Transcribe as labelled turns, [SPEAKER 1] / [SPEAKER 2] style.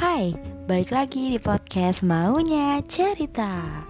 [SPEAKER 1] Hai, balik lagi di podcast Maunya Cerita.